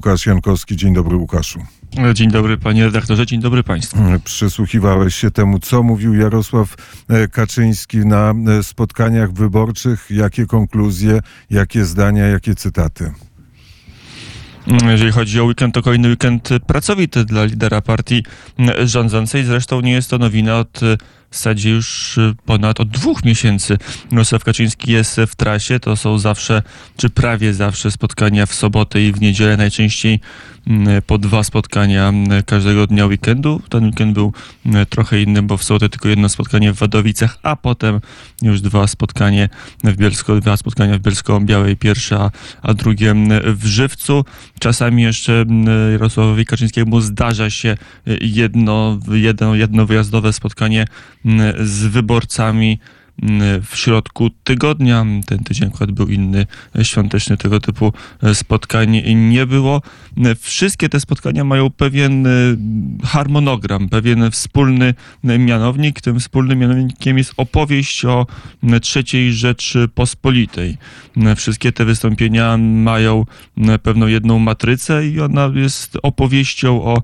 Łukasz Jankowski. Dzień dobry, Łukaszu. Dzień dobry panie redaktorze, dzień dobry państwu. Przysłuchiwałeś się temu, co mówił Jarosław e, Kaczyński na e, spotkaniach wyborczych. Jakie konkluzje, jakie zdania, jakie cytaty? Jeżeli chodzi o weekend, to kolejny weekend pracowity dla lidera partii rządzącej. Zresztą nie jest to nowina od w zasadzie już ponad od dwóch miesięcy Jarosław Kaczyński jest w trasie. To są zawsze, czy prawie zawsze spotkania w sobotę i w niedzielę, najczęściej mm, po dwa spotkania mm, każdego dnia weekendu. Ten weekend był mm, trochę inny, bo w sobotę tylko jedno spotkanie w Wadowicach, a potem już dwa spotkanie w Bielsko, dwa spotkania w Bielsko-Białej, pierwsze, a, a drugie w Żywcu. Czasami jeszcze Jarosławowi Kaczyńskiemu zdarza się jedno, jedno, jedno wyjazdowe spotkanie z wyborcami w środku tygodnia. Ten tydzień akurat był inny, świąteczny, tego typu spotkań nie było. Wszystkie te spotkania mają pewien harmonogram, pewien wspólny mianownik. Tym wspólnym mianownikiem jest opowieść o trzeciej Rzeczypospolitej. Wszystkie te wystąpienia mają pewną jedną matrycę i ona jest opowieścią o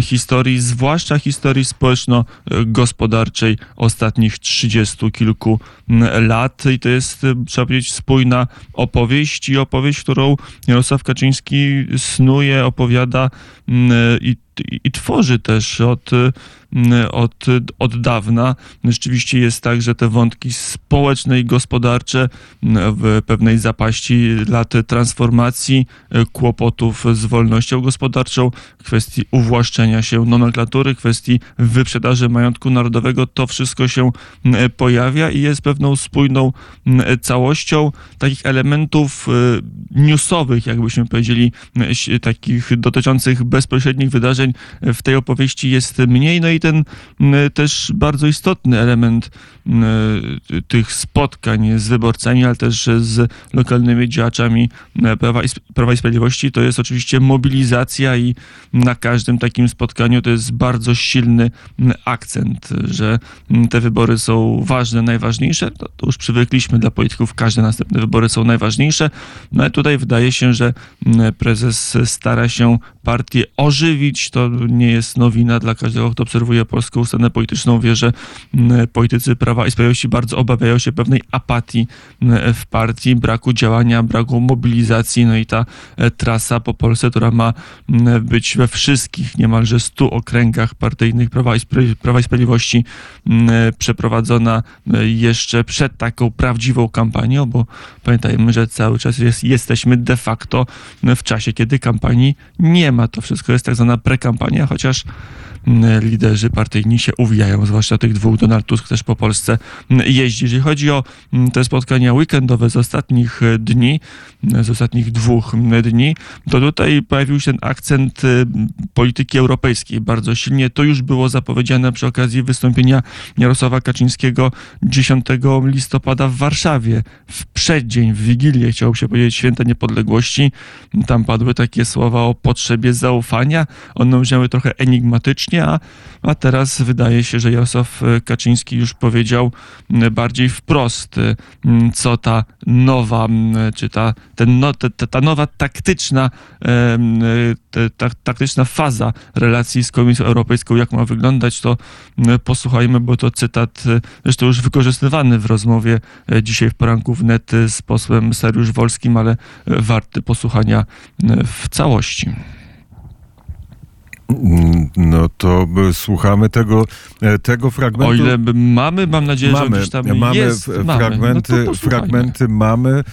historii, zwłaszcza historii społeczno-gospodarczej ostatnich trzydziestu kilku kilku lat i to jest, y, trzeba powiedzieć, spójna opowieść i opowieść, którą Jarosław Kaczyński snuje, opowiada i i, i tworzy też od, od, od dawna. Rzeczywiście jest tak, że te wątki społeczne i gospodarcze w pewnej zapaści lat transformacji, kłopotów z wolnością gospodarczą, kwestii uwłaszczenia się nomenklatury, kwestii wyprzedaży majątku narodowego, to wszystko się pojawia i jest pewną spójną całością takich elementów newsowych, jakbyśmy powiedzieli, takich dotyczących bezpośrednich wydarzeń w tej opowieści jest mniej. No i ten też bardzo istotny element tych spotkań z wyborcami, ale też z lokalnymi działaczami Prawa i, Prawa i Sprawiedliwości to jest oczywiście mobilizacja i na każdym takim spotkaniu to jest bardzo silny akcent, że te wybory są ważne, najważniejsze. To już przywykliśmy dla polityków, każde następne wybory są najważniejsze. No ale tutaj wydaje się, że prezes stara się partię ożywić. To nie jest nowina dla każdego, kto obserwuje polską scenę polityczną. Wie, że politycy Prawa i Sprawiedliwości bardzo obawiają się pewnej apatii w partii, braku działania, braku mobilizacji. No i ta e, trasa po Polsce, która ma być we wszystkich niemalże stu okręgach partyjnych Prawa i, Prawa i Sprawiedliwości przeprowadzona e, jeszcze przed taką prawdziwą kampanią, bo pamiętajmy, że cały czas jest, jesteśmy de facto w czasie, kiedy kampanii nie ma. To wszystko jest tak zwana prekampania, chociaż mm, liderzy partyjni się uwijają, zwłaszcza tych dwóch. Donald Tusk też po Polsce jeździ. Jeżeli chodzi o mm, te spotkania weekendowe z ostatnich e, dni, z ostatnich dwóch dni, to tutaj pojawił się ten akcent polityki europejskiej bardzo silnie. To już było zapowiedziane przy okazji wystąpienia Jarosława Kaczyńskiego 10 listopada w Warszawie. W przeddzień, w Wigilię, chciałoby się powiedzieć, Święta Niepodległości. Tam padły takie słowa o potrzebie zaufania. One brzmiały trochę enigmatycznie, a, a teraz wydaje się, że Jarosław e, Kaczyński już powiedział bardziej wprost, e, co ta nowa, czy ta, ten, no, ta, nowa taktyczna, e, ta, taktyczna faza relacji z Komisją Europejską, jak ma wyglądać, to posłuchajmy, bo to cytat zresztą już wykorzystywany w rozmowie dzisiaj w poranku wnet z posłem Sariusz Wolskim, ale warty posłuchania w całości. No to słuchamy tego, e, tego fragmentu. O ile mamy, mam nadzieję, mamy, że gdzieś tam mamy jest. Fragmenty, mamy. No fragmenty mamy.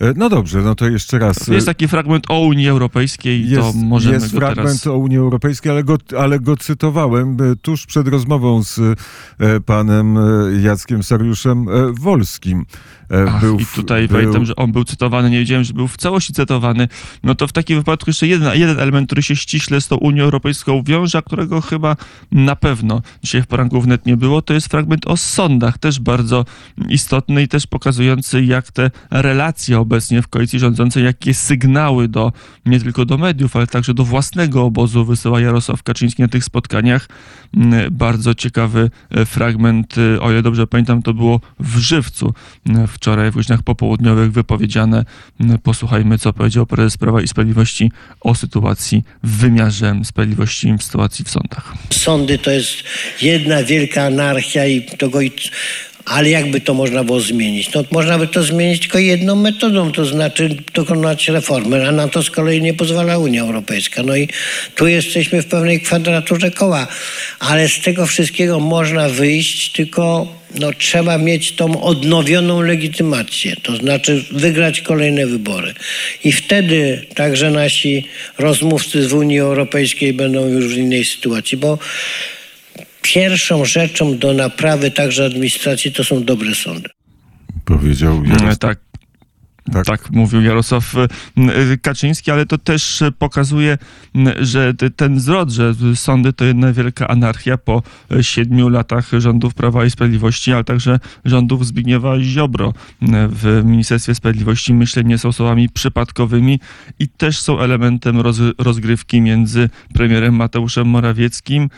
E, no dobrze, no to jeszcze raz. Jest taki fragment o Unii Europejskiej, jest, to możemy Jest go fragment teraz... o Unii Europejskiej, ale go, ale go cytowałem e, tuż przed rozmową z panem Jackiem Sariuszem Wolskim. Ach, był, I tutaj był... pamiętam, że on był cytowany, nie wiedziałem, że był w całości cytowany. No to w takim wypadku jeszcze jeden, jeden element, który się ściśle z tą Unią Europejską wiąże, a którego chyba na pewno dzisiaj w poranku wnet nie było, to jest fragment o sądach, też bardzo istotny i też pokazujący, jak te relacje obecnie w koalicji rządzącej, jakie sygnały do, nie tylko do mediów, ale także do własnego obozu wysyła Jarosław Kaczyński na tych spotkaniach. Mm, bardzo ciekawy e, fragment, e, o ile dobrze pamiętam, to było w Żywcu, w wczoraj w godzinach popołudniowych wypowiedziane. Posłuchajmy, co powiedział prezes Prawa i Sprawiedliwości o sytuacji w wymiarze sprawiedliwości, w sytuacji w sądach. Sądy to jest jedna wielka anarchia i tego ale jakby to można było zmienić? No można by to zmienić tylko jedną metodą, to znaczy dokonać reformy, a na to z kolei nie pozwala Unia Europejska. No i tu jesteśmy w pewnej kwadraturze koła, ale z tego wszystkiego można wyjść, tylko no, trzeba mieć tą odnowioną legitymację, to znaczy wygrać kolejne wybory. I wtedy także nasi rozmówcy z Unii Europejskiej będą już w innej sytuacji, bo pierwszą rzeczą do naprawy także administracji to są dobre sądy. Powiedział E, Jarosław. Tak. Tak. Tak. mówił Jarosław m, e, Kaczyński, ale to też pokazuje, m, że ten zwrot, że sądy to jedna wielka anarchia po siedmiu latach rządów Prawa i Sprawiedliwości, ale także rządów Zbigniewa Ziobro w Ministerstwie Sprawiedliwości, myślę, nie są słowami przypadkowymi i też są elementem roz, rozgrywki między premierem Mateuszem Morawieckim,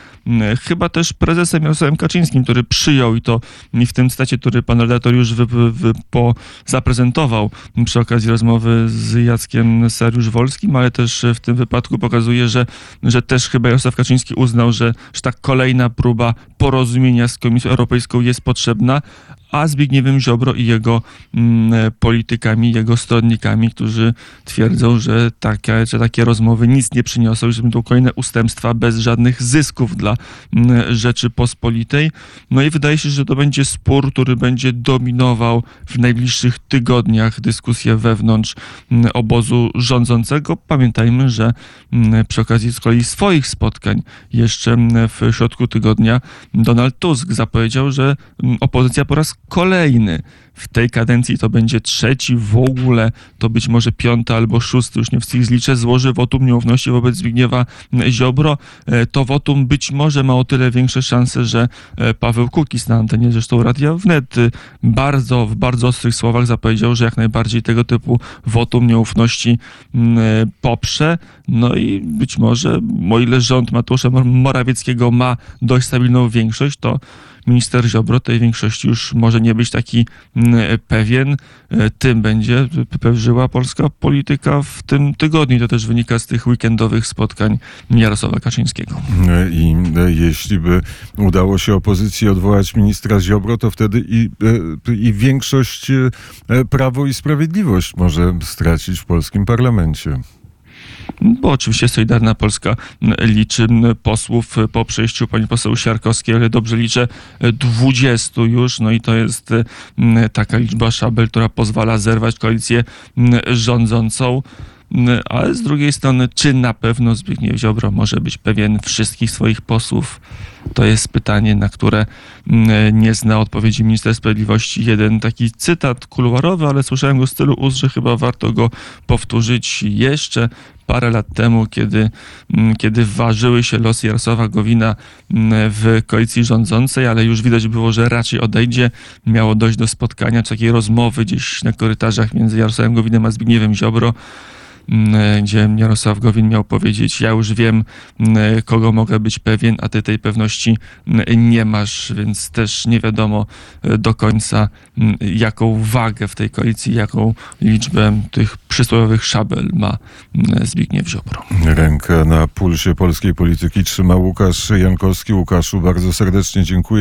chyba też prezesem Jarosławem Kaczyńskim, który przyjął i to w tym stacie, który pan redaktor już wy, wy, wy, po, zaprezentował przy okazji rozmowy z Jackiem Sariusz-Wolskim, ale też w tym wypadku pokazuje, że, że też chyba Jarosław Kaczyński uznał, że, że ta kolejna próba porozumienia z Komisją Europejską jest potrzebna, a Zbigniewem Ziobro i jego mm, politykami, jego stronnikami, którzy twierdzą, że takie, że takie rozmowy nic nie przyniosą, że będą kolejne ustępstwa bez żadnych zysków dla mm, Rzeczypospolitej. No i wydaje się, że to będzie spór, który będzie dominował w najbliższych tygodniach dyskusję wewnątrz mm, obozu rządzącego. Pamiętajmy, że mm, przy okazji z kolei swoich spotkań jeszcze mm, w środku tygodnia Donald Tusk zapowiedział, że mm, opozycja po raz kolejny w tej kadencji to będzie trzeci w ogóle, to być może piąty albo szósty, już nie wszystkich zliczę, złoży wotum nieufności wobec Zbigniewa Ziobro. E, To wotum być może ma o tyle większe szanse, że e, Paweł Kukiz na antenie zresztą Radia Wnet y, bardzo, w bardzo ostrych słowach zapowiedział, że jak najbardziej tego typu wotum nieufności mm, e, poprze. No i być może, o ile rząd Mateusza Mor- Morawieckiego ma dość stabilną większość, to minister Ziobro tej większości już może nie być taki mm, pewien. E, Tym będzie pewżyła polska polityka w tym tygodniu. To też wynika z tych weekendowych spotkań Jarosława Kaczyńskiego. I e, jeśli by udało się opozycji odwołać ministra Ziobro, to wtedy i, e, i większość e, Prawo i Sprawiedliwość może stracić w polskim parlamencie. Bo oczywiście Solidarna Polska liczy posłów po przejściu pani poseł Siarkowskiej, ale dobrze liczę e, 20 już, no i to jest e, m, taka liczba szabel, która pozwala zerwać koalicję m, rządzącą. M, Ale z drugiej strony, czy na pewno Zbigniew Ziobro może być pewien wszystkich swoich posłów? To jest pytanie, na które mm, nie zna odpowiedzi minister sprawiedliwości. Jeden taki cytat kuluarowy, ale słyszałem go z tylu ust, że chyba warto go powtórzyć jeszcze parę lat temu, kiedy, mm, kiedy ważyły się losy Jarosława Gowina mm, w koalicji rządzącej, ale już widać było, że raczej odejdzie. Miało dojść do spotkania, czy takiej rozmowy gdzieś na korytarzach między Jarosławem Gowinem a Zbigniewem Ziobro gdzie Jarosław Gowin miał powiedzieć, ja już wiem, mm, kogo mogę być pewien, a ty tej pewności mm, nie masz, więc też nie wiadomo e, do końca, mm, jaką wagę w tej koalicji, jaką liczbę tych przysłowiowych szabel ma mm, Zbigniew Ziobro. Rękę na pulsie polskiej polityki trzyma Łukasz Jankowski. Łukaszu, bardzo serdecznie dziękuję.